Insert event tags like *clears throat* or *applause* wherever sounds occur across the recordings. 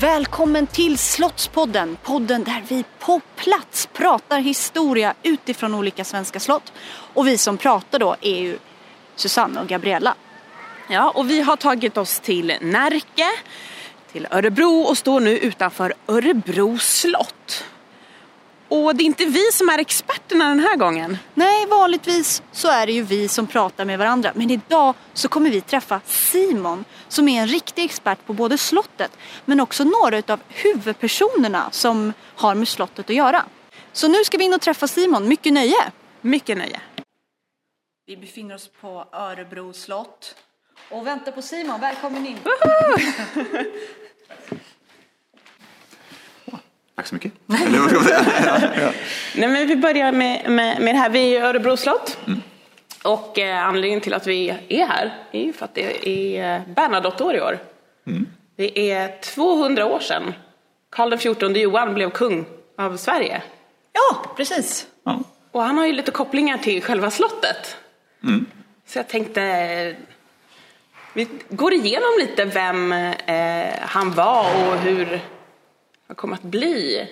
Välkommen till Slottspodden, podden där vi på plats pratar historia utifrån olika svenska slott. Och vi som pratar då är ju Susanne och Gabriella. Ja, och vi har tagit oss till Närke, till Örebro och står nu utanför Örebro slott. Och det är inte vi som är experterna den här gången. Nej, vanligtvis så är det ju vi som pratar med varandra. Men idag så kommer vi träffa Simon som är en riktig expert på både slottet men också några av huvudpersonerna som har med slottet att göra. Så nu ska vi in och träffa Simon. Mycket nöje! Mycket nöje. Vi befinner oss på Örebro slott och väntar på Simon. Välkommen in! *laughs* Tack så mycket. *laughs* Eller vad ska man säga? *laughs* Nej, men vi börjar med, med, med det här. Vi är i Örebro slott. Och eh, anledningen till att vi är här är ju för att det är eh, Bernadotte-år i år. Det är 200 år sedan Karl XIV Johan blev kung av Sverige. Ja, precis. Ja. Och han har ju lite kopplingar till själva slottet. Så jag tänkte, vi går igenom lite vem eh, han var och hur han kom att bli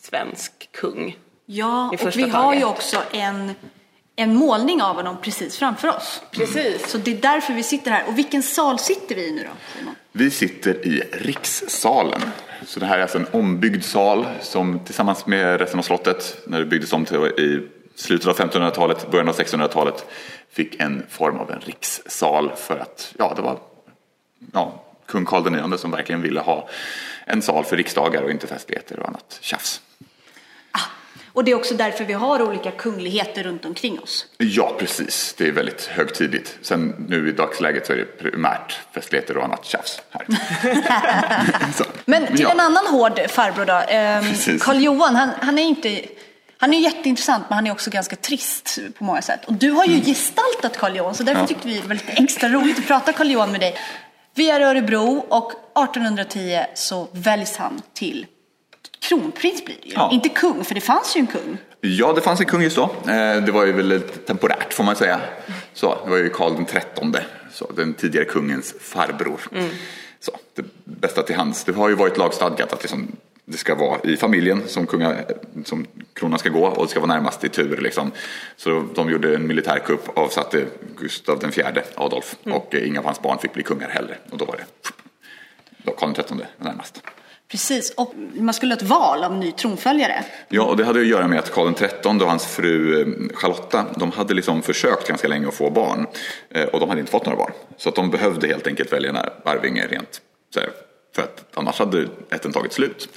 svensk kung. Ja, I och vi har taget. ju också en, en målning av honom precis framför oss. Precis. Så det är därför vi sitter här. Och vilken sal sitter vi i nu då, Simon? Vi sitter i rikssalen. Så det här är alltså en ombyggd sal som tillsammans med resten av slottet, när det byggdes om till i slutet av 1500-talet, början av 1600-talet, fick en form av en rikssal för att, ja, det var ja, kung Karl IX som verkligen ville ha en sal för riksdagar och inte festligheter och annat tjafs. Och det är också därför vi har olika kungligheter runt omkring oss. Ja, precis. Det är väldigt högtidligt. Sen nu i dagsläget så är det primärt festligheter och annat tjafs här. *laughs* Men till ja. en annan hård farbror då. Ehm. Karl Johan, han, han är inte... Han är jätteintressant men han är också ganska trist på många sätt. Och du har ju gestaltat Karl Johan så därför Ja. tyckte vi det var lite extra roligt att prata Karl Johan med dig. Vi är i Örebro och 1810 så väljs han till kronprins blir det ju. Ja. Inte kung, för det fanns ju en kung. Ja, det fanns en kung just då. Eh, Det var ju väl temporärt får man säga. Så, det var ju Karl den trettonde, så den tidigare kungens farbror. Så, det bästa till hands. Det har ju varit lagstadgat att liksom, det ska vara i familjen som, kunga, som kronan ska gå och det ska vara närmast i tur. Liksom. Så de gjorde en militärkupp, avsatte Gustav den fjärde, Adolf, och eh, inga av hans barn fick bli kungar heller. Och då var det då Karl trettonde närmast. Precis, och man skulle ha ett val av ny tronföljare. Ja, och det hade att göra med att Karl XIII och hans fru eh, Charlotta, de hade liksom försökt ganska länge att få barn. eh, Och de hade inte fått några barn. Så att de behövde helt enkelt välja en arvinge rent så här, för att annars hade ätten tagit slut.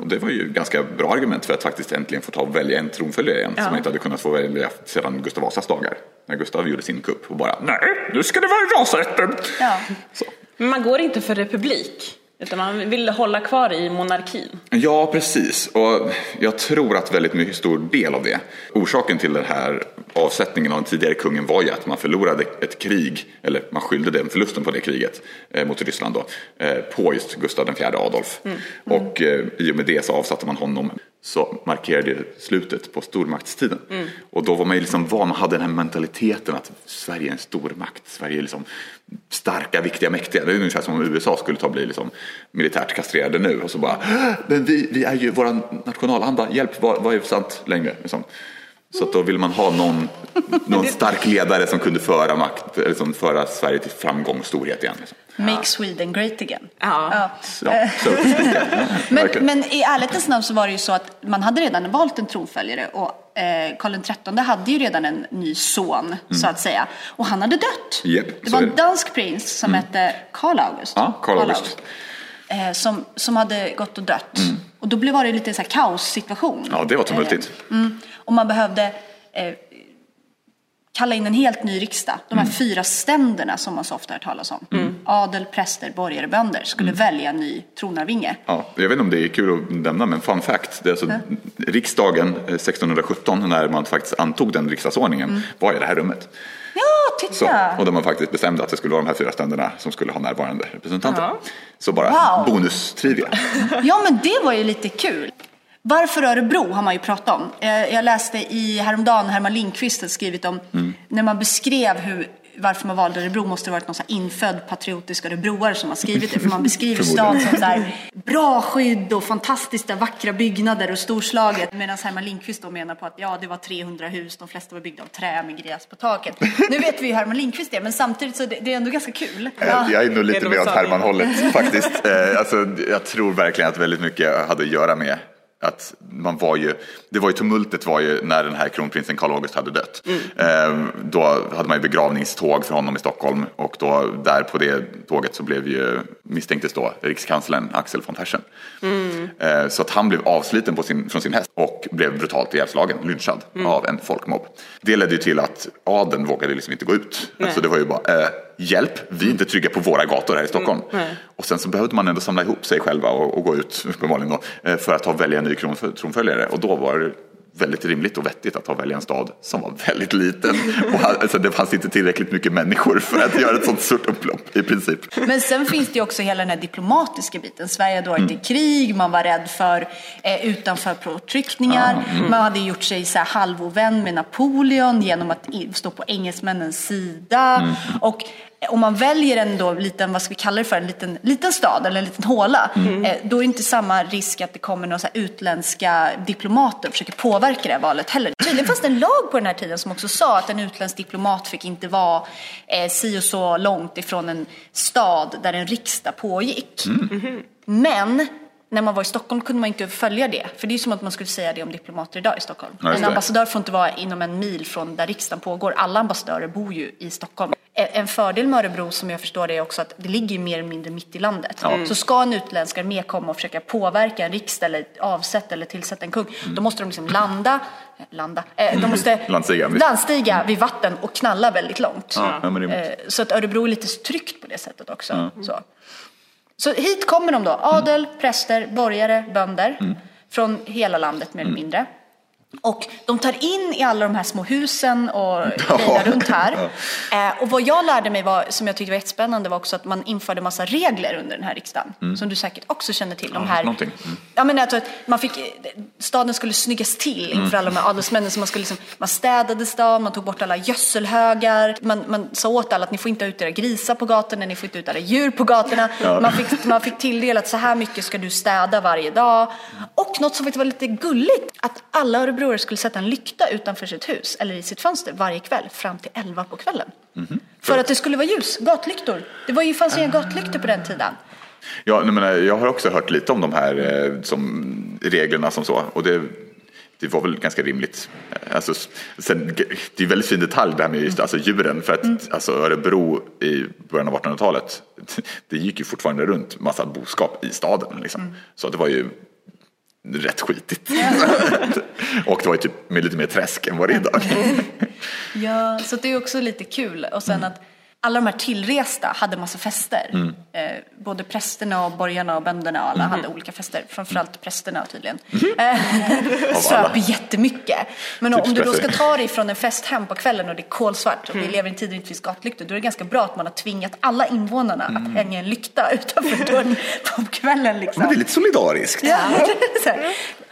Och det var ju ganska bra argument för att faktiskt äntligen få ta och välja en tronföljare igen. Som man inte hade kunnat få välja sedan Gustav Vasas dagar. När Gustav gjorde sin kupp och bara nej, nu ska det vara rasrätten. Ja. Så. Men man går inte för republik, utan man vill hålla kvar i monarkin. Ja, precis. Och jag tror att väldigt mycket stor del av det, orsaken till den här avsättningen av den tidigare kungen var ju att man förlorade ett krig, eller man skyllde den förlusten på det kriget eh, mot Ryssland då, eh, på just Gustav fjärde Adolf. Och eh, i och med det så avsatte man honom så markerade det slutet på stormaktstiden. Och då var man ju liksom van, man hade den här mentaliteten att Sverige är en stormakt, Sverige är liksom starka, viktiga, mäktiga. Det är ungefär som om USA skulle ta och bli liksom militärt kastrerade nu och så bara, men vi, vi är ju våra nationalanda, hjälp, vad, vad är sant längre? Liksom. Så att då vill man ha någon, *laughs* någon stark ledare som kunde föra, makt, eller som föra Sverige till framgång och storhet igen. Liksom. Make Sweden great again. Ja. Ja, ja, *laughs* Men, men i ärlighetens namn så var det ju så att man hade redan valt en tronföljare och eh, Karl XIII hade ju redan en ny son så att säga. Och han hade dött. Mm. Japp, det var en dansk prins som hette Karl August. Ja, Karl August. Eh, som, som hade gått och dött. Och då blev det lite så här kaossituation. Ja, det var tumultigt. Eh, mm, och man behövde eh, kalla in en helt ny riksdag. De Mm. här fyra ständerna som man så ofta hör talas om. Adel, präster, borgare, bönder skulle Mm. välja en ny tronarvinge. Ja, jag vet inte om det är kul att nämna, men fun fact. Det är alltså riksdagen eh, 1617, när man faktiskt antog den riksdagsordningen, var i det här rummet. Ja, titta! Så, och där man faktiskt bestämde att det skulle vara de här fyra ständerna som skulle ha närvarande representanter. Ja. Så bara Wow. bonustrivia. Ja, men det var ju lite kul. Varför Örebro har man ju pratat om. Eh, Jag läste i häromdagen Herman Lindqvist hade skrivit om när man beskrev hur varför man valde Örebro måste det varit någon så här infödd patriotisk örebroare som har skrivit det. För man beskriver stan som så här, *laughs* bra skydd och fantastiska vackra byggnader och storslaget. Medan Herman Lindqvist då menar på att ja, det var 300 hus, de flesta var byggda av trä med gräs på taket. Nu vet vi ju Herman Lindqvist det, men samtidigt så det, det är ändå ganska kul. Ja. Jag är nog lite mer åt. Herman-hållet *laughs* faktiskt. Eh, alltså, jag tror verkligen att väldigt mycket hade att göra med att man var ju, det var ju tumultet var ju när den här kronprinsen Karl August hade dött. Eh, då hade man ju begravningståg för honom i Stockholm och då där på det tåget så blev ju, misstänktes då rikskanslern Axel von Fersen. Eh, så att han blev avsliten sin, från sin häst och blev brutalt ihjälslagen, lynchad av en folkmobb. Det ledde ju till att adeln vågade liksom inte gå ut. Alltså det var ju bara, eh, hjälp, vi är inte trygga på våra gator här i Stockholm. Och sen så behövde man ändå samla ihop sig själva och, och gå ut uppenbarligen då, eh, för att ta välja en ny tronföljare. Och då var det väldigt rimligt och vettigt att ta och välja en stad som var väldigt liten. *laughs* Och ha- alltså, det fanns inte tillräckligt mycket människor för att göra ett sånt stort upplopp i princip. Men sen finns det ju också hela den här diplomatiska biten. Sverige hade varit i krig, man var rädd för eh, utanför påtryckningar. Man hade gjort sig så här halvovän med Napoleon genom att stå på engelsmännens sida. Och om man väljer en då liten, vad ska vi kalla det för, en liten, liten stad eller en liten håla. Eh, då är det inte samma risk att det kommer några utländska diplomater och försöker påverka det här valet heller. Tydligen fanns det en lag på den här tiden som också sa att en utländsk diplomat fick inte vara eh, si och så långt ifrån en stad där en riksdag pågick. Men när man var i Stockholm kunde man inte följa det. För det är som att man skulle säga det om diplomater idag i Stockholm. Ja, en ambassadör får inte vara inom en mil från där riksdagen pågår. Alla ambassadörer bor ju i Stockholm. En fördel med Örebro som jag förstår det är också att det ligger mer eller mindre mitt i landet. Så ska en utländsk armé komma och försöka påverka en riksdag eller avsätta eller tillsätta en kung. Då måste de liksom landa, eh, landa, eh, de *laughs* måste Landstiga, landstiga vid vatten och knalla väldigt långt. Ja, Eh, Så att Örebro är lite tryggt på det sättet också. Så. Så hit kommer de då, adel, präster, borgare, bönder från hela landet mer eller mindre. Och de tar in i alla de här små husen och *laughs* grejer runt här. Eh, och vad jag lärde mig var, som jag tyckte var jättespännande var också att man införde massa regler under den här riksdagen. Som du säkert också känner till. De här, någonting. Mm. Ja, men alltså, man fick, staden skulle snyggas till inför alla de här adelsmännen. Så man, skulle liksom, man städade stan, man tog bort alla gödselhögar. Man, man sa åt alla att ni får inte ha ut era grisar på gatorna, ni får inte ut alla djur på gatorna. Man, fick, man fick tilldelat så här mycket ska du städa varje dag. Och något som faktiskt var lite gulligt, att alla örebroare skulle sätta en lykta utanför sitt hus eller i sitt fönster varje kväll fram till 11 på kvällen. För att det skulle vara ljus, gatlyktor. Det var ju, fanns ju inga gatlyktor på den tiden. Ja, men eh, jag har också hört lite om de här eh, som, reglerna som så. Och det, det var väl ganska rimligt. Eh, Alltså, sen, det är väldigt fin detalj det här med just, alltså, djuren. För att alltså, Örebro i början av 1800-talet, *laughs* det gick ju fortfarande runt massa boskap i staden. Liksom. Så det var ju rätt skitigt. *laughs* och det var ju typ med lite mer träsk än vad det är idag. *laughs* Ja, så det är också lite kul. Och sen att alla de här tillresta hade massa fester. Eh, både prästerna och borgarna och bönderna och alla hade olika fester. Framförallt prästerna tydligen. Eh, *laughs* Söp jättemycket. Men om du då ska ta dig från en fest hem på kvällen och det är kolsvart och vi lever i en tid där det inte finns gatlyktor. Då är det ganska bra att man har tvingat alla invånarna att hänga en lykta *laughs* utanför dörren på kvällen. Liksom. Men det är lite solidariskt. Ja. *laughs*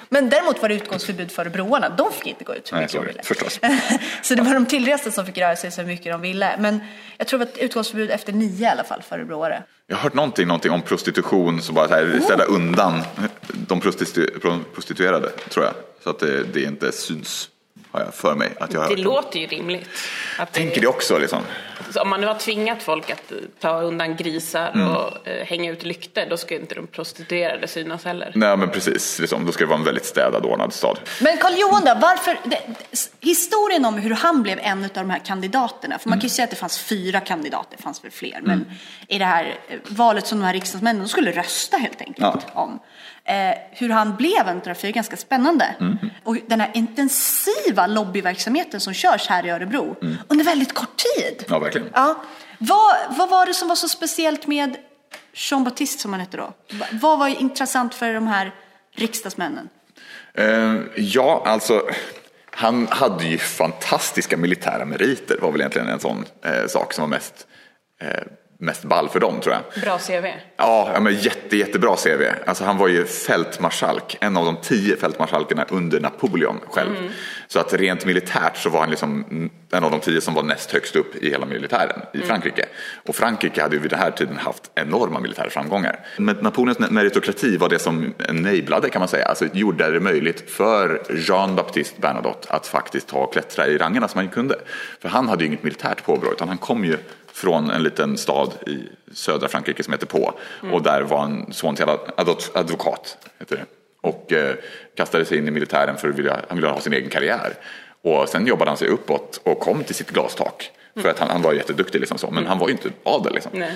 Men däremot var det utgångsförbud för örebroarna. De fick inte gå ut hur Nej, mycket så de ville. förstås. *laughs* så det var de tillresta som fick röra sig så mycket de ville. Men jag tror att utgångsförbud efter nio i alla fall för örebroare. Jag har hört någonting, någonting om prostitution, så bara så här, ställa undan de prostitu- pro- prostituerade, tror jag. Så att det, det inte syns, har jag för mig. Att jag har Det hört låter ju rimligt. Att tänker det också liksom. Så om man nu har tvingat folk att eh, ta undan grisar Mm. och eh, hänga ut lyktor, då ska inte de prostituerade synas heller. Nej men precis, liksom, då ska det vara en väldigt städad ordnad stad. Men Karl Johan då, varför, det, historien om hur han blev en av de här kandidaterna, för man kan ju säga att det fanns fyra kandidater, det fanns väl fler, men i det här eh, valet som de här riksdagsmännen de skulle rösta helt enkelt Ja. om. Eh, hur han blev en fyra är ganska spännande. Och den här intensiva lobbyverksamheten som körs här i Örebro under väldigt kort tid. Ja, verkligen. Ja. Vad, vad var det som var så speciellt med Jean Baptiste som han hette då? Va- Vad var intressant för de här riksdagsmännen? Eh, ja, alltså han hade ju fantastiska militära meriter var väl egentligen en sån eh, sak som var mest eh, mest ball för dem tror jag. Bra CV. Ja, ja men jätte, jättebra CV. Alltså han var ju fältmarskalk, en av de tio fältmarskalkerna under Napoleon själv. Mm. Så att rent militärt så var han liksom en av de tio som var näst högst upp i hela militären i Mm. Frankrike. Och Frankrike hade ju vid den här tiden haft enorma militära framgångar. Men Napoleons meritokrati var det som enablade kan man säga, alltså gjorde det möjligt för Jean-Baptiste Bernadotte att faktiskt ta och klättra i rangerna som han kunde. För han hade ju inget militärt påbrå utan han kom ju från en liten stad i södra Frankrike som heter Pau. Och där var han son till advok- advokat. Heter det. Och eh, kastade sig in i militären för att vilja, han ville ha sin egen karriär. Och sen jobbade han sig uppåt och kom till sitt glastak. För att han, han var jätteduktig liksom så, men han var ju inte adel liksom. Nej.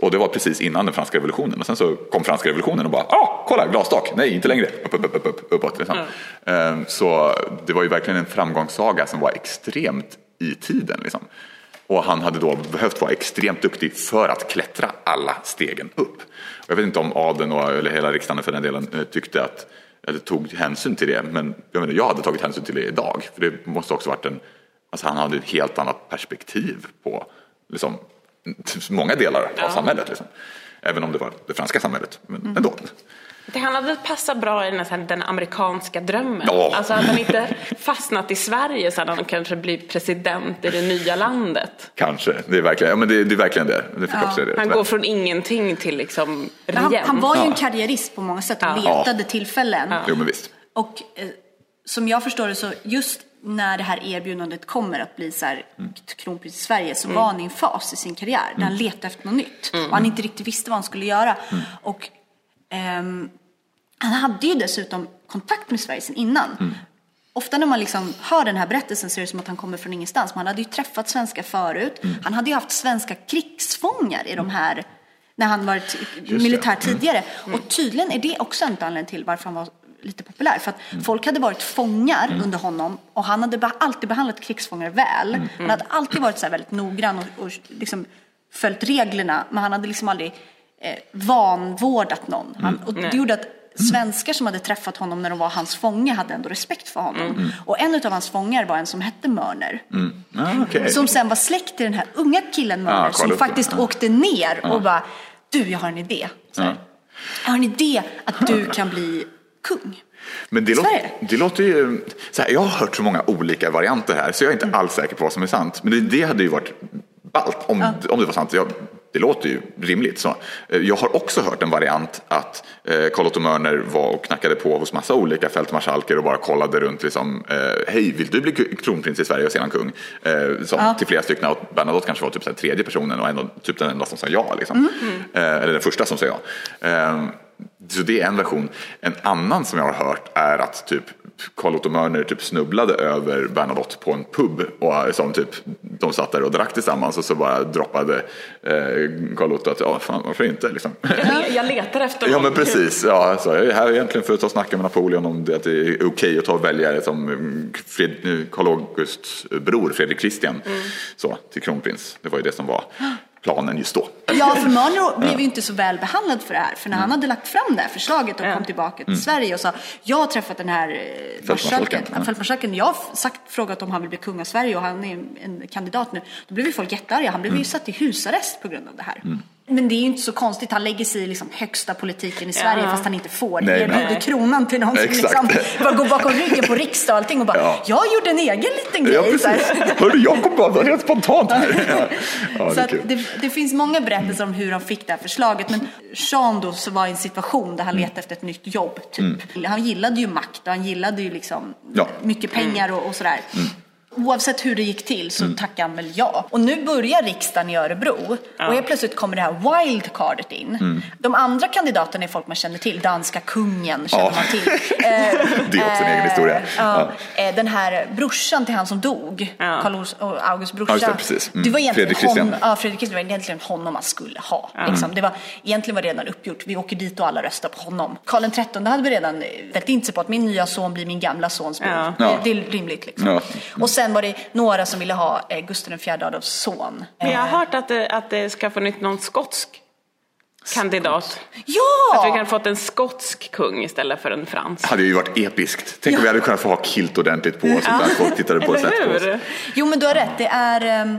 Och det var precis innan den franska revolutionen. Och sen så kom franska revolutionen och bara, ah, kolla glastak, nej inte längre, upp, upp, upp, upp, upp, uppåt. Liksom. Ehm, Så det var ju verkligen en framgångssaga som var extremt i tiden. Liksom. Och han hade då behövt vara extremt duktig för att klättra alla stegen upp. Och jag vet inte om adeln och, eller hela riksdagen för den delen eh, tyckte att eller tog hänsyn till det. Men jag, menar, jag hade tagit hänsyn till det idag. För det måste också varit en, alltså han hade ett helt annat perspektiv på liksom, *laughs* många delar av samhället. Liksom. Även om det var det franska samhället, men ändå. Det han hade passat bra i den, här, den amerikanska drömmen. Ja. Alltså hade han inte fastnat i Sverige så hade han kanske blivit president i det nya landet. Kanske, det är verkligen, ja, men det, det är verkligen det. det fick också det Han går från ingenting till liksom Han, han var ju en Ja. karriärist på många sätt och Ja. letade tillfällen. Jo men visst. Och eh, som jag förstår det så just när det här erbjudandet kommer att bli så här kronprins i Sverige så var han i en fas i sin karriär där han letade efter något nytt och han inte riktigt visste vad han skulle göra. Och ehm, han hade ju dessutom kontakt med Sverige sedan innan. Ofta när man liksom hör den här berättelsen så är det som att han kommer från ingenstans. Men han hade ju träffat svenskar förut. Han hade ju haft svenska krigsfångar i de här, när han varit militär tidigare. Och tydligen är det också en anledning till varför han var lite populär. För att folk hade varit fångar under honom och han hade alltid behandlat krigsfångar väl. Han hade alltid varit så här väldigt noggrann och, och liksom följt reglerna. Men han hade liksom aldrig eh, vanvårdat någon. Han, och det gjorde att svenskar som hade träffat honom när de var hans fånge hade ändå respekt för honom. Och en av hans fångar var en som hette Mörner. Ah, okej. Som sen var släkt till den här unga killen Mörner Ah, som faktiskt Ah. åkte ner och bara Du, jag har en idé. Här, Jag har en idé att du kan bli kung. Men det, Sverige. det låter ju... Så här, jag har hört så många olika varianter här så jag är inte alls säker på vad som är sant. Men det, det hade ju varit ballt om, om det var sant. Jag, det låter ju rimligt. Så. Eh, Jag har också hört en variant att eh, Carl Otto Mörner var och knackade på hos massa olika fältmarskalker och bara kollade runt liksom, eh, hej vill du bli kronprins i Sverige och sedan kung? Som, Till flera stycken och Bernadotte kanske var typ så här, tredje personen och ändå, typ den enda som sa ja. Liksom. Eh, eller den första som sa ja. Eh, så det är en version. En annan som jag har hört är att typ Carl Otto Mörner typ snubblade över Bernadotte på en pub och som typ de satt där och drack tillsammans och så bara droppade eh, Carl Otto att ja, fan varför inte liksom. Jag, letar efter Ja någon. men precis, ja, alltså, jag är här egentligen för att ta och snacka med Napoleon om det, att det är okej att ta och välja som mm, Fred, Karl Augusts bror Fredrik Christian så, till kronprins. Det var ju det som var planen just då. Ja, för Mörner blev ju inte så väl behandlad för det här. För när han Mm. hade lagt fram det här förslaget och kom tillbaka till Sverige och sa jag har träffat den här eh, Fältmarskalken, marskalken, ja. fältmarskalken. Jag har sagt, frågat om han vill bli kung av Sverige och han är en, kandidat nu. Då blev ju folk jättearga. Han blev ju satt i husarrest på grund av det här. Men det är ju inte så konstigt. Han lägger sig i liksom högsta politiken i Sverige Ja. fast han inte får. Nej, Erbjuder nej. kronan till någon som liksom bara går bakom ryggen på riksdag och allting och bara Ja. jag gjorde en egen liten grej. Ja hörru jag kom bara helt spontant här. *laughs* Ja, Så det det, det finns många berättelser om hur han fick det här förslaget. Men Jean då så var i en situation där han Mm. letade efter ett nytt jobb. Typ. Han gillade ju makt och han gillade ju liksom Ja. mycket pengar och, och sådär. Mm. Oavsett hur det gick till så tackade han väl ja. Och nu börjar riksdagen i Örebro och helt plötsligt kommer det här wildcardet in. Mm. De andra kandidaterna är folk man känner till. Danska kungen känner Ja. man till. *laughs* Det är också en egen historia. Ja. Eh, Den här brorsan till han som dog, Ja. Karl Augusts brorsa. Ja, det, precis. Mm. Det var egentligen Fredrik Christian. hon, ja, Fredrik Christian var egentligen honom man skulle ha. Liksom. Det var, egentligen var det redan uppgjort. Vi åker dit och alla röstar på honom. Karl XIII hade vi redan ställt in sig på att min nya son blir min gamla sons bror. Ja. Ja. Det, det är rimligt. Liksom. Ja. Och sen var det några som ville ha eh, Gustav IV Adolfs son. Men jag har hört att det, att det ska få nytt någon skotsk kandidat. Ja! Att vi kan få en skotsk kung istället för en fransk. hade ju varit episkt. Tänk om vi hade kunnat få ha kilt ordentligt på oss och där folk tittade på *laughs* sätt på oss. *laughs* Jo men du har rätt. Det är... ehm,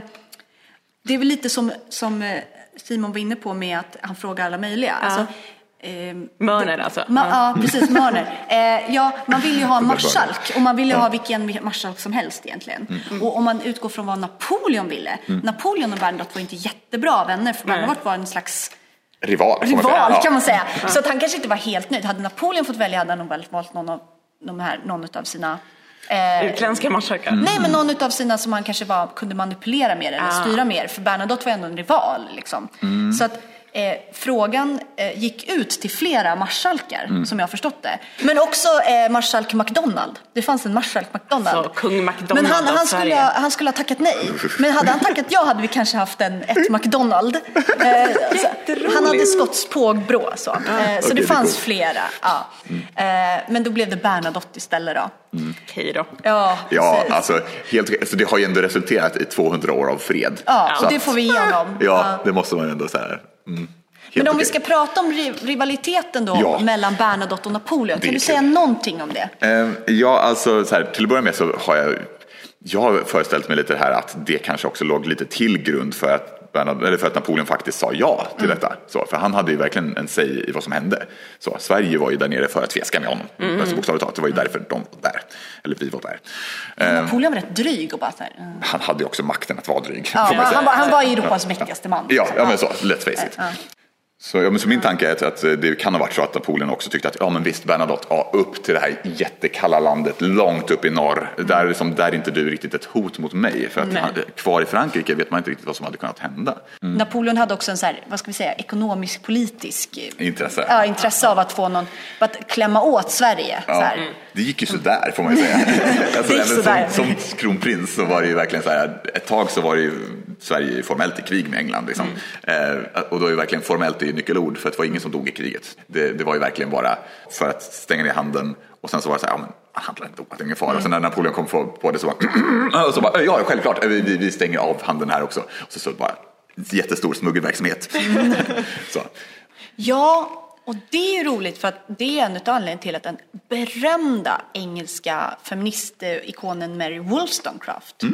Det är väl lite som, som eh, Simon var inne på med att han frågar alla möjliga. Ja. Alltså, ehm, Mörner alltså. Ma- ja, precis. Mörner. Eh, ja, man vill ju ha en marskalk och man vill ju ha vilken marskalk som helst egentligen. Och om man utgår från vad Napoleon ville. Napoleon och Bernadotte var inte jättebra vänner för. Bernadotte var en slags Rival, får man säga. rival Ja. kan man säga. Så att han kanske inte var helt nöjd. Hade Napoleon fått välja hade han nog väl valt någon av de här, någon av sina eh, Utländska marskalkar. Nej, men någon av sina som han kanske var, kunde manipulera mer eller Ah. styra mer. För Bernadotte var ändå en rival. Liksom. Så att eh, frågan eh, gick ut till flera marskalkar, som jag har förstått det. Men också eh, marskalk MacDonald. Det fanns en marskalk MacDonald. Så kung McDonald men han, han, skulle ha, han skulle ha tackat nej. Men hade han tackat ja hade vi kanske haft en, ett *laughs* McDonald. Eh, alltså, han hade skotsk pågbrå. Så, eh, så Okej, det det fanns coolt. flera. Ja. Eh, men då blev det Bernadotte istället då. Okej då. Ja, Ja, alltså, helt, alltså det har ju ändå resulterat i 200 år av fred. Ja, Så och det att- får vi ge honom. Ja, det måste man ändå säga. Mm. Men om vi okej. ska prata om ri- rivaliteten då Ja. mellan Bernadotte och Napoleon, kan du säga kul. någonting om det? Ehm, Ja, alltså så här, till att börja med så har jag, jag har föreställt mig lite här att det kanske också låg lite till grund för att, Bernard, eller för att Napoleon faktiskt sa ja till Mm. detta. Så, för han hade ju verkligen en säg i vad som hände. Så, Sverige var ju där nere för att fjäska med honom. Mm. Alltså, bokstavligt talat, det var ju därför de var där. Eller vi var där. Ehm, Napoleon var rätt dryg och bara så här, mm. han hade ju också makten att vara dryg. ja, han, var, han var Europas mäktigaste man. Ja, ja men så, let's face it. Ja. Så, ja, men så min tanke är att, att det kan ha varit så att Napoleon också tyckte att ja men visst Bernadotte, ja, upp till det här jättekalla landet långt upp i norr. Där, liksom, där är inte du riktigt ett hot mot mig. För att han, kvar i Frankrike vet man inte riktigt vad som hade kunnat hända. Napoleon hade också en så här, vad ska vi säga, ekonomisk politisk eh, Intresse. Ja, intresse av att få någon, att klämma åt Sverige. Ja, det gick ju sådär får man ju säga. *laughs* alltså. Som, som kronprins så var det ju verkligen så här, ett tag så var det ju Sverige formellt i krig med England. Liksom. Mm. Eh, och då är ju verkligen formellt är ju nyckelord för att det var ingen som dog i kriget. Det, det var ju verkligen bara för att stänga ner handeln och sen så var det så här, ja men han handlar inte det är ingen fara. Och sen när Napoleon kom på på det så bara, *clears throat* och så bara ja självklart, vi, vi, vi stänger av handeln här också. Och så, så bara jättestor smuggelverksamhet. *laughs* så. Ja, och det är ju roligt för att det är en av anledningarna till att den berömda engelska feministikonen Mary Wollstonecraft eh,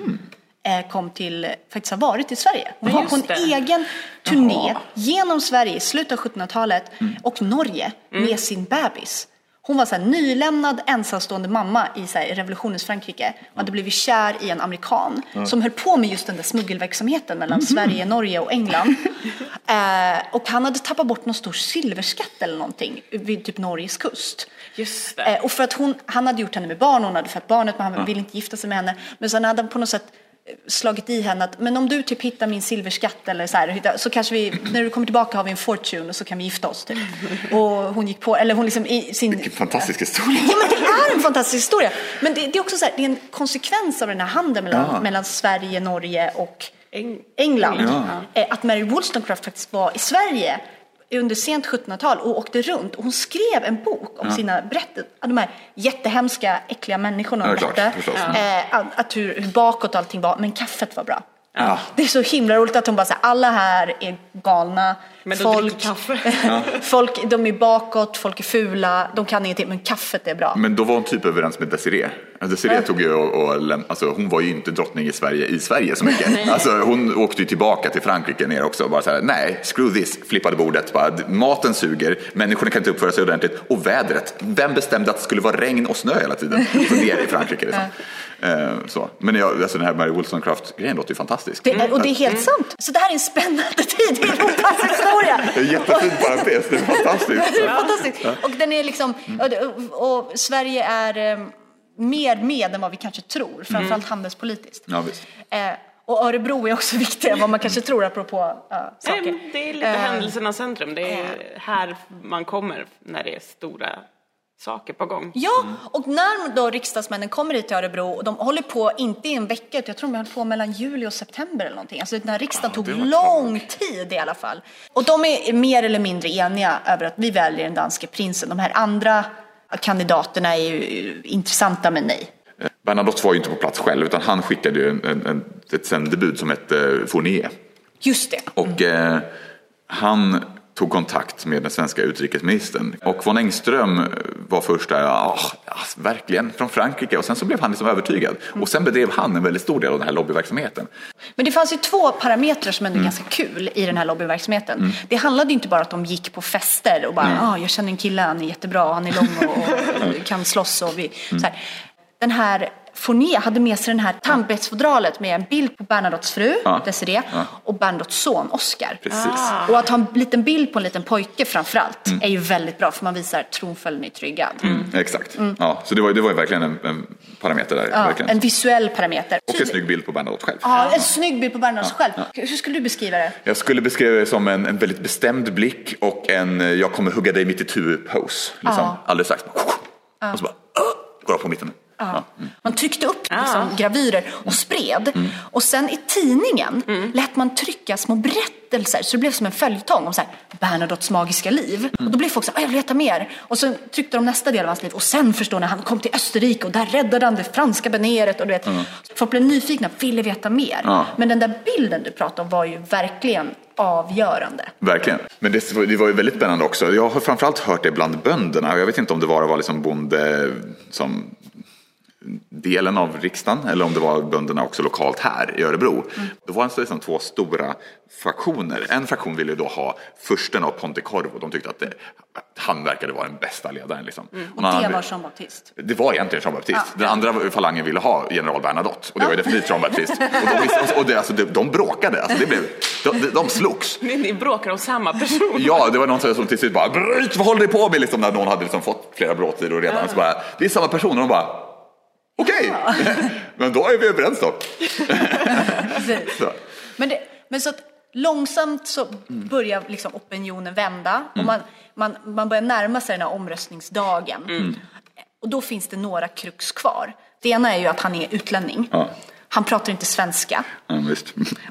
kom till, faktiskt har varit i Sverige. Hon var på en det. egen turné Jaha. genom Sverige i slutet av 1700-talet och Norge med sin bebis. Hon var så här nylämnad ensamstående mamma i så här, revolutionens Frankrike och hade blivit kär i en amerikan som höll på med just den där smuggelverksamheten mellan Sverige, Norge och England. *laughs* eh, och han hade tappat bort någon stor silverskatt eller någonting vid typ Norges kust. Just. Eh, och för att hon, han hade gjort henne med barn, hon hade fött barnet men han ville inte gifta sig med henne. Men sen hade han på något sätt eh, slagit i henne att men om du typ hittar min silverskatt eller så här, så kanske vi, när du kommer tillbaka har vi en fortune och så kan vi gifta oss typ. Och hon gick på, eller hon liksom i sin... Vilken fantastisk historia. Ja men det är en fantastisk historia. Men det, det är också så här, det är en konsekvens av den här handeln mellan, Ja. mellan Sverige, Norge och Eng- England. Ja. Eh, Att Mary Wollstonecraft faktiskt var i Sverige under sent 1700-tal och åkte runt och hon skrev en bok om sina berättelser, de här jättehemska, äckliga människorna hon Ja, berättade. Eh, att hur, hur bakåt allting var, men kaffet var bra. Ja. Det är så himla roligt att hon bara säger alla här är galna. Folk, kaffe. *laughs* folk, de är bakåt, folk är fula, de kan ingenting, men kaffet är bra. Men då var hon typ överens med Desiree. Desiree tog ju och, och alltså hon var ju inte drottning i Sverige i Sverige så mycket. *laughs* alltså hon åkte ju tillbaka till Frankrike ner också och bara så här, nej, screw this, flippade bordet. Bara, maten suger, människorna kan inte uppföra sig ordentligt och vädret. Vem bestämde att det skulle vara regn och snö hela tiden? Så nere i Frankrike liksom. *laughs* Eh, så. Men jag, alltså den här Mary Wollstonecraft-grejen låter ju fantastisk. Det är, och det är helt sant. Så det här är en spännande tid i Europas historia. Det är en jättefin parentes, det är fantastiskt. Det är fantastiskt. Och den är liksom, och, och Sverige är eh, mer med än vad vi kanske tror, framförallt handelspolitiskt. Ja, visst. Eh, och Örebro är också *laughs* viktigare än vad man kanske tror apropå uh, saker. Nej, men Det är lite Eh, händelsernas centrum. Det är här man kommer när det är stora saker på gång. Ja, och när då riksdagsmännen kommer hit till Örebro och de håller på, inte i en vecka, utan jag tror de höll på mellan juli och september eller någonting. Alltså den här riksdagen tog var ett lång tid i alla fall. Och de är mer eller mindre eniga över att vi väljer den danske prinsen. De här andra kandidaterna är ju intressanta men nej. Bernadotte var ju inte på plats själv utan han skickade ju en, en, en, ett sändebud som hette Fournier. Just det. Och eh, han tog kontakt med den svenska utrikesministern. Och von Engström var först där, ja, verkligen från Frankrike. Och sen så blev han liksom övertygad. Och sen bedrev han en väldigt stor del av den här lobbyverksamheten. Men det fanns ju två parametrar som ändå är mm. ganska kul i den här lobbyverksamheten. Mm. Det handlade ju inte bara om att de gick på fester och bara, mm. ah, jag känner en kille, han är jättebra, han är lång och, och *laughs* kan slåss. Och vi, mm. så här. Den här Fournier hade med sig det här tandbetsfodralet med en bild på Bernadottes fru, ja. Desiree, ja. och Bernadottes son, Oscar. Ah. Och att ha en liten bild på en liten pojke framförallt mm. är ju väldigt bra för man visar tronföljden är tryggad. Mm. Exakt, mm. ja, så det var, det var verkligen en, en parameter där. Ja, en visuell parameter. Och en snygg bild på Bernadotte själv. Ja, en snygg bild på Bernadotte själv. Hur skulle du beskriva det? Jag skulle beskriva det som en, en väldigt bestämd blick och en jag kommer hugga dig mitt i tu-pose. Liksom. Alldeles strax. Och så bara, går av på mitten. Ja. Man tryckte upp liksom, gravyrer och spred. Mm. Och sen i tidningen mm. lät man trycka små berättelser så det blev som en följetong om så här, Bernadottes magiska liv. Mm. Och då blev folk så här, jag vill veta mer. Och så tryckte de nästa del av hans liv. Och sen förstår ni, han kom till Österrike och där räddade han det franska beneret. Och du vet, mm. Folk blev nyfikna, ville veta mer. Ja. Men den där bilden du pratade om var ju verkligen avgörande. Verkligen. Men det, det, var ju väldigt spännande också. Jag har framförallt hört det bland bönderna. Jag vet inte om det bara var liksom bonde som delen av riksdagen eller om det var bönderna också lokalt här i Örebro. Mm. Då var det liksom två stora fraktioner. En fraktion ville då ha fursten av Pontecorvo. De tyckte att det, han verkade vara den bästa ledaren. Liksom. Mm. Och, och det var Jean Baptiste? Det var egentligen Jean Baptiste. Ja. Den andra falangen ville ha general Bernadotte och det var ju definitivt Jean Baptiste. Och de, och det, alltså, de, de bråkade, alltså, det blev, de, de slogs. Ni bråkar om samma person? Ja, det var någon som till slut bara bryt, vad håller ni på med? Liksom, när någon hade liksom fått flera brådsidor redan. Ja. Så bara, det är samma person och de bara Okej, okay. *laughs* men då är vi överens då. *laughs* men, det, men så att långsamt så börjar liksom opinionen vända mm. och man, man, man börjar närma sig den här omröstningsdagen. Mm. Och då finns det några krux kvar. Det ena är ju att han är utlänning. Ja. Han pratar inte svenska. Ja,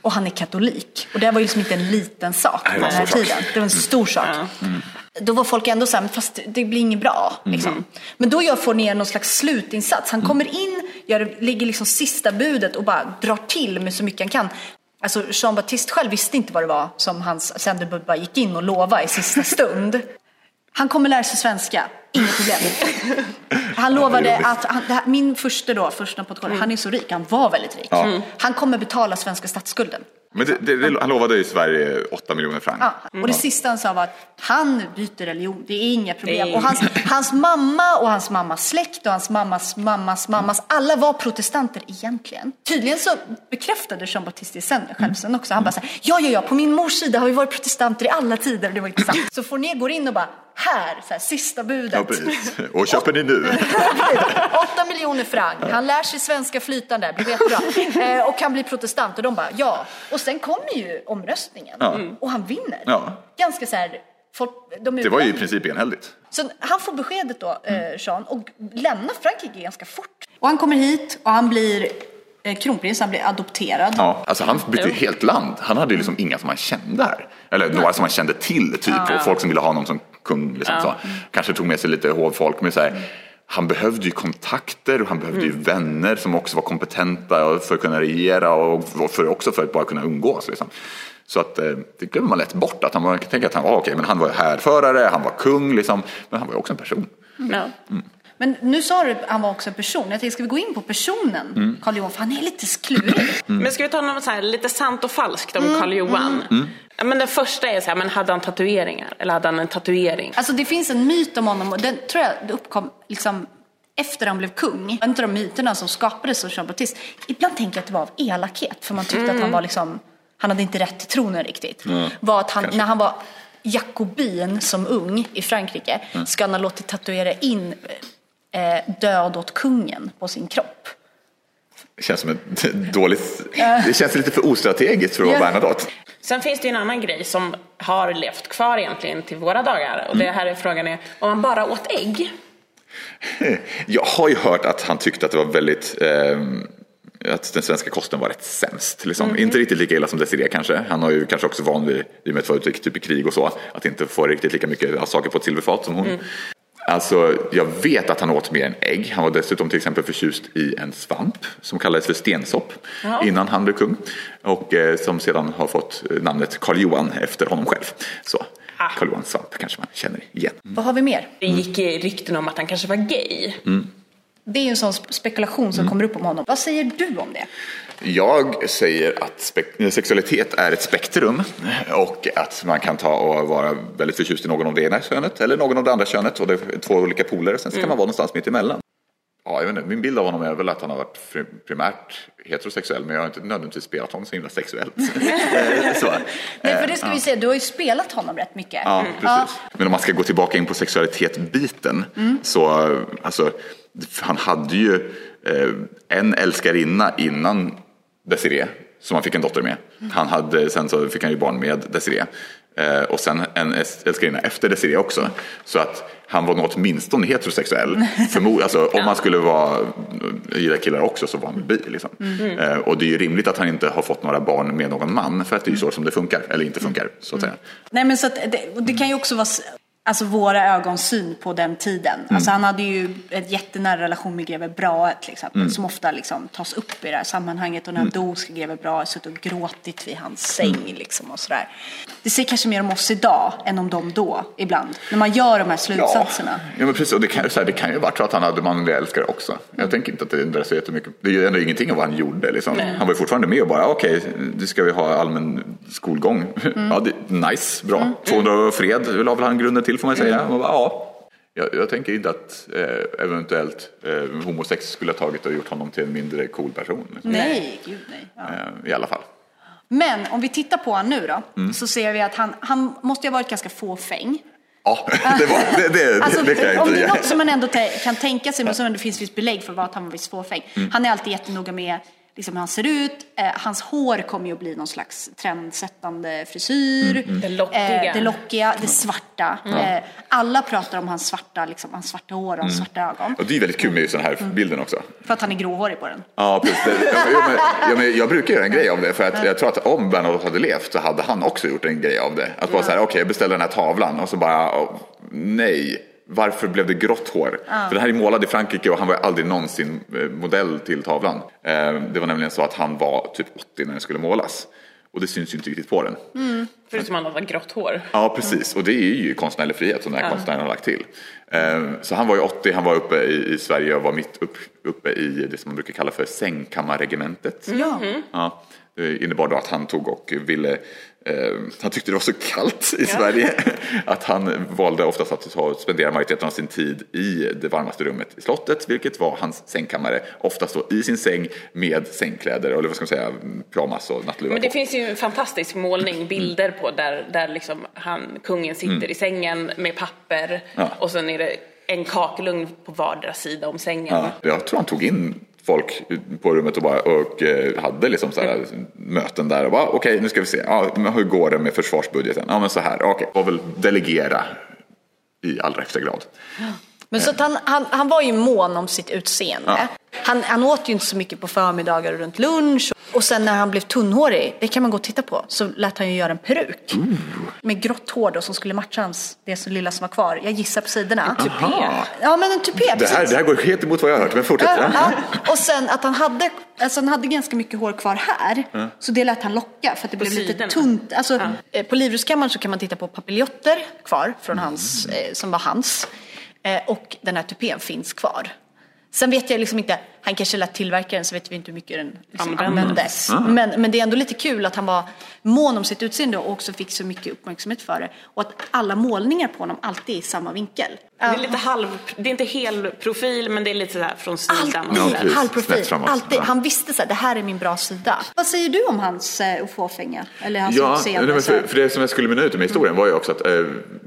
och han är katolik. Och det var ju liksom inte en liten sak på den här tiden. Det var en stor sak. Mm. Då var folk ändå så här, fast det blir inget bra. Mm. Liksom. Mm. Men då gör Fournier någon slags slutinsats. Han kommer in, gör, ligger liksom sista budet och bara drar till med så mycket han kan. Alltså Jean Baptiste själv visste inte vad det var som hans sändebud bara gick in och lovade i sista stund. Han kommer lära sig svenska, inget problem. Han lovade att, han, här, min första då, första protokoll, mm. han är så rik, han var väldigt rik. Ja. Han kommer betala svenska statsskulden. Men det, det, det, han lovade i Sverige 8 miljoner franc. Ja, och det sista han sa var att han byter religion, det är inga problem. Och hans, hans mamma och hans mammas släkt och hans mammas mammas mammas, alla var protestanter egentligen. Tydligen så bekräftade Jean Baptiste sen, själv sen också. Han bara så här, ja, ja, ja, på min mors sida har vi varit protestanter i alla tider. Det var intressant. Så Fournier går in och bara, här, så här, sista budet. Ja, precis. Och köper ni nu? 8 *laughs* miljoner franc. Han lär sig svenska flytande, blir jättebra. *laughs* Eh, och han blir protestant. Och de bara, ja. Och sen kommer ju omröstningen. Ja. Och han vinner. Ja. Ganska så här, folk, de det var ju i princip enhälligt. Så han får beskedet då, eh, Jean, och lämnar Frankrike ganska fort. Och han kommer hit och han blir eh, kronprins, han blir adopterad. Ja, alltså han bytte ju helt land. Han hade ju liksom inga som han kände här. Eller några som han kände till, typ. Ja. Och folk som ville ha honom som kung. Liksom, ja. så. Kanske tog med sig lite hovfolk. Men så här, han behövde ju kontakter och han behövde mm. ju vänner som också var kompetenta för att kunna regera och för, också för att bara kunna umgås. Liksom. Så att, eh, det glömmer man lätt bort. Att han, man kan tänka att han var, okay, men han var härförare, han var kung, liksom, men han var ju också en person. Mm. Mm. Men nu sa du att han var också en person. Jag tänkte, ska vi gå in på personen mm. Karl Johan? För han är lite klurig. Mm. Men ska vi ta något så här, lite sant och falskt om mm. Karl Johan? Mm. mm. Men den första är så här, men hade han tatueringar? Eller hade han en tatuering? Alltså det finns en myt om honom och den tror jag det uppkom liksom efter han blev kung. En av de myterna som skapades av Jean Baptiste. Ibland tänker jag att det var av elakhet. För man tyckte att han var liksom, han hade inte rätt till tronen riktigt. Var att han, när han var jakobin som ung i Frankrike ska han ha låtit tatuera in eh, död åt kungen på sin kropp. Det känns som ett *laughs* dåligt... Det känns lite för ostrategiskt för att vara Bernadotte. Sen finns det ju en annan grej som har levt kvar egentligen till våra dagar. Och det mm. här är frågan är om man bara åt ägg. *laughs* Jag har ju hört att han tyckte att det var väldigt eh, att den svenska kosten var rätt sämst. Liksom. Mm. Inte riktigt lika illa som Desiree kanske. Han har ju kanske också van vid, i och med att vara typ i krig och så, att inte få riktigt lika mycket saker på ett silverfat som hon. Mm. Alltså, jag vet att han åt mer än ägg. Han var dessutom till exempel förtjust i en svamp som kallades för stensopp ja. innan han blev kung. Och eh, som sedan har fått namnet Karl Johan efter honom själv. Så. Karl Johan Svamp kanske man känner igen. Vad har vi mer? Det gick rykten om att han kanske var gay. Det är ju en sån spekulation som kommer upp om honom. Vad säger du om det? Jag säger att sexualitet är ett spektrum och att man kan ta och vara väldigt förtjust i någon av det ena könet eller någon av det andra könet och det är två olika poler. Sen kan man vara någonstans mitt emellan. Ja, jag vet inte, min bild av honom är väl att han har varit primärt heterosexuell men jag har inte nödvändigtvis spelat honom så himla sexuellt. *laughs* så. Nej, för det ska vi säga, du har ju spelat honom rätt mycket. Ja, precis. Men om man ska gå tillbaka in på sexualitet-biten så alltså, han hade ju eh, en älskarinna innan Desiree som han fick en dotter med. Han hade, sen så fick han ju barn med Desiree. Eh, och sen en älskarinna efter Desiree också. Så att han var nog åtminstone heterosexuell. *laughs* Förmod, alltså, om han skulle vara, gilla killar också så var han bi. Liksom. Eh, och det är ju rimligt att han inte har fått några barn med någon man. För att det är ju så som det funkar, eller inte funkar så att säga. Nej men så att det, det kan ju också vara alltså våra ögons syn på den tiden. Alltså han hade ju ett jättenära relation med greve Brahe till exempel. Som ofta liksom tas upp i det här sammanhanget. Och när han dog ska greve Brahe suttit och gråtit vid hans säng liksom och sådär. Det säger kanske mer om oss idag än om dem då ibland. När man gör de här slutsatserna. Ja, men precis. Och det kan, ju- så här, det kan ju vara så att han hade manliga älskare också. Jag tänker inte att det ändrar så jättemycket. Det är ju ändå ingenting av vad han gjorde. Liksom. Han var ju fortfarande med och bara, okej, nu ska vi ha allmän skolgång. Ja, det, nice, bra. 200 år fred la väl han grunden till får man säga. Och bara, ja. Jag, jag tänker inte att eh, eventuellt eh, homosex skulle ha tagit och gjort honom till en mindre cool person. Liksom. Nej, gud nej. Ja. Eh, I alla fall. Men om vi tittar på honom nu då. Så ser vi att han, han måste ju ha varit ganska fåfäng. Ja, *laughs* det, var, det, det, Alltså, det kan jag om inte det är något som man ändå kan tänka sig, men som ändå finns visst belägg för var att han var visst fåfäng. Mm. Han är alltid jättenoga med liksom, hur han ser ut. Eh, hans hår kommer ju att bli någon slags trendsättande frisyr. Mm, Det lockiga. Eh, det lockiga, det svarta. Eh, alla pratar om hans svarta, liksom, hans svarta hår och hans Mm. svarta ögon. Och det är väldigt kul med just den här bilden också. För att han är gråhårig på den. Ja, precis. Det- Ja, men- ja, men, ja, men jag brukar göra en grej av det för att jag tror att om Bernadotte hade levt så hade han också gjort en grej av det. Att bara så här, okej jag beställde den här tavlan och så bara, åh, nej. Varför blev det grått hår? För den här är målad i Frankrike och han var aldrig någonsin eh, modell till tavlan. Eh, Det var nämligen så att han var typ 80 när den skulle målas. Och det syns ju inte riktigt på den. Förutom att han hade grått hår. Ja, precis. Och det är ju konstnärlig frihet som den här konstnären har lagt till. Eh, Så han var ju 80, han var uppe i, Sverige och var mitt upp, uppe i det som man brukar kalla för sängkammarregementet. Ja. Ja, innebar då att han tog och ville, eh, han tyckte det var så kallt i Sverige *laughs* att han valde oftast att ta spendera majoriteten av sin tid i det varmaste rummet i slottet, vilket var hans sängkammare. Oftast då i sin säng med sängkläder, eller vad ska man säga, pyjamas och nattluva Men det på. finns ju en fantastisk målning, bilder på där, där liksom han, kungen sitter i sängen med papper Mm. Ja. och sen är det en kakelugn på vardera sida om sängen. Ja, jag tror han tog in folk på rummet och, bara, och eh, hade liksom så här möten där och bara okej nu ska vi se, ja, men hur går det med försvarsbudgeten? Ja men så här, okej, får väl delegera i allra högsta grad. Men så att han, han, han var ju mån om sitt utseende. Ja. Han, han åt ju inte så mycket på förmiddagar och runt lunch. Och sen när han blev tunnhårig, det kan man gå och titta på, så lät han ju göra en peruk. Med grått hår då som skulle matcha hans, det så lilla som var kvar. Jag gissar på sidorna. Aha. Ja men en tupé, Det här, det här går helt emot vad jag har hört, men fortsätt. Ja, Ja. ja. Och sen att han hade, alltså han hade ganska mycket hår kvar här. Så det lät han locka för att det blev lite sidorna. tunt. Alltså, eh, På Livrustkammaren så kan man titta på papiljotter kvar från hans, eh, som var hans. Eh, och den här tupén finns kvar. Sen vet jag liksom inte, han kanske lät tillverka den så vet vi inte hur mycket den liksom Användes. Men, men det är ändå lite kul att han var mån om sitt utseende och också fick så mycket uppmärksamhet för det. Och att alla målningar på honom alltid är i samma vinkel. Det är lite halv, det är inte hel profil men det är lite så här från sidan. Alltid halvprofil. Alltid. Han visste så här, det här är min bra sida. Vad säger du om hans eh, fåfänga? Eller hans Ja, utseende? nej, för, för det som jag skulle mynna ut med historien var ju också att eh,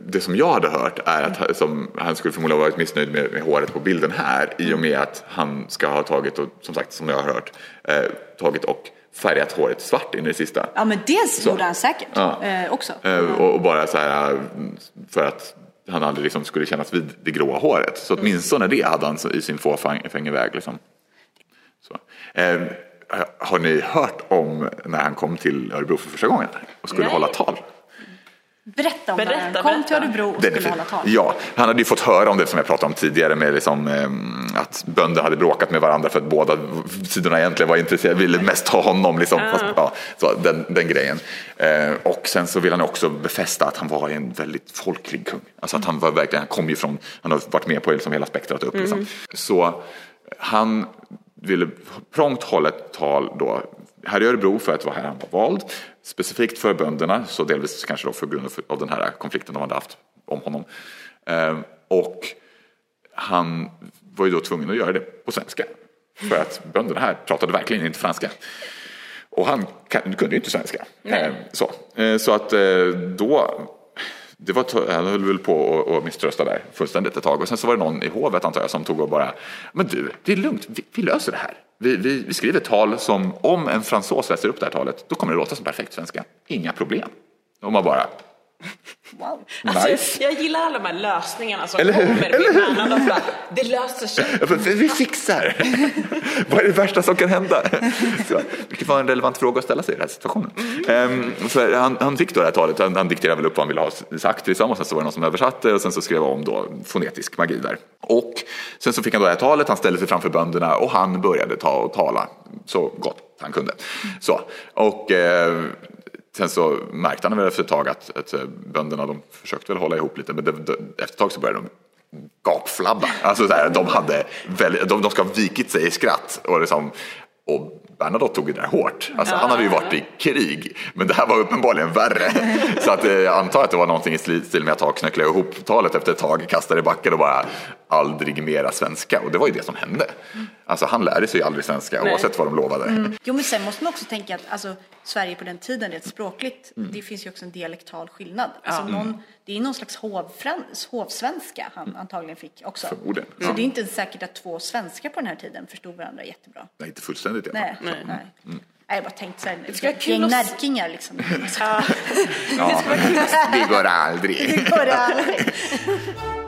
det som jag hade hört är att han- som, han skulle förmodligen ha varit missnöjd med, med håret på bilden här i och med att han ska ha tagit och som sagt som jag har hört eh, tagit och färgat håret svart in i det sista. Ja men det gjorde han säkert Ja. eh, också. Eh, och, och bara så här eh, för att han aldrig liksom skulle kännas vid det gråa håret. Så åtminstone det hade han i sin fåfängeväg. Liksom. Så. Eh, har ni hört om när han kom till Örebro för första gången och skulle Nej. hålla tal? Berätta om Berätta, det här. Kom berätta. till Örebro och skulle hålla tal. Ja, han hade ju fått höra om det som jag pratade om tidigare med liksom, ehm, att bönder hade bråkat med varandra för att båda sidorna egentligen var intresserade, ville mest ha honom. Liksom, fast, ja, så, den, den grejen. Eh, och sen så vill han också befästa att han var en väldigt folklig kung. Alltså att han var verkligen, han kom ju från, han har varit med på liksom hela spektrat upp. Liksom. Så han ville prompt hålla ett tal då här i Örebro för att det var här han var vald. Specifikt för bönderna, så delvis kanske då för grund av den här konflikten de hade haft om honom. Eh, och han var ju då tvungen att göra det på svenska. För att bönderna här pratade verkligen inte franska. Och han kunde ju inte svenska. Eh, så. Eh, så att eh, då, det var, han höll väl på att- att misströsta där fullständigt ett tag. Och sen så var det någon i hovet antar jag som tog och bara, men du, det är lugnt, vi, vi löser det här. Vi, vi, vi skriver ett tal som, om en fransos läser upp det här talet, då kommer det låta som perfekt svenska. Inga problem. Och man bara, Wow. Alltså, nice. Jag gillar alla de här lösningarna som Eller hur? kommer vid Värnamo. Bara, Det löser sig. Vi fixar! Vad är det värsta som kan hända? Så, vilket var en relevant fråga att ställa sig i den här situationen. Ehm, så han, han fick då det här talet, han, han dikterade väl upp vad han ville ha sagt liksom, och sen så var det någon som översatte och sen så skrev om då fonetisk magi där. Och sen så fick han då det här talet, han ställde sig framför bönderna och han började ta och tala så gott han kunde. Så, och eh, Sen så märkte han väl efter ett tag att, att eh, bönderna de försökte väl hålla ihop lite men det, det, efter ett tag så började de gapflabba. Alltså så här, de, hade väl, de, de ska ha vikit sig i skratt. Och, liksom, och Bernadotte tog ju det där hårt. Alltså, han hade ju varit i krig, men det här var uppenbarligen värre. Så att, eh, jag antar att det var någonting i stil med att ta knöckla ihop talet efter ett tag, kastade i backen och bara aldrig mera svenska. Och det var ju det som hände. Alltså, han lärde sig ju aldrig svenska Nej. oavsett vad de lovade. *laughs* Jo men sen måste man också tänka att alltså, Sverige på den tiden rent språkligt, det finns ju också en dialektal skillnad. Alltså, någon, det är någon slags hovfrans, hovsvenska han antagligen fick också. Förmodligen, Så det är inte säkert att två svenskar på den här tiden förstod varandra jättebra. Nej, inte fullständigt i alla fall. Nej, nej. nej. Jag bara tänkte ska vara ett kul gäng närkingar liksom. Ja. *laughs* Ja, det går aldrig. Det går aldrig. *laughs*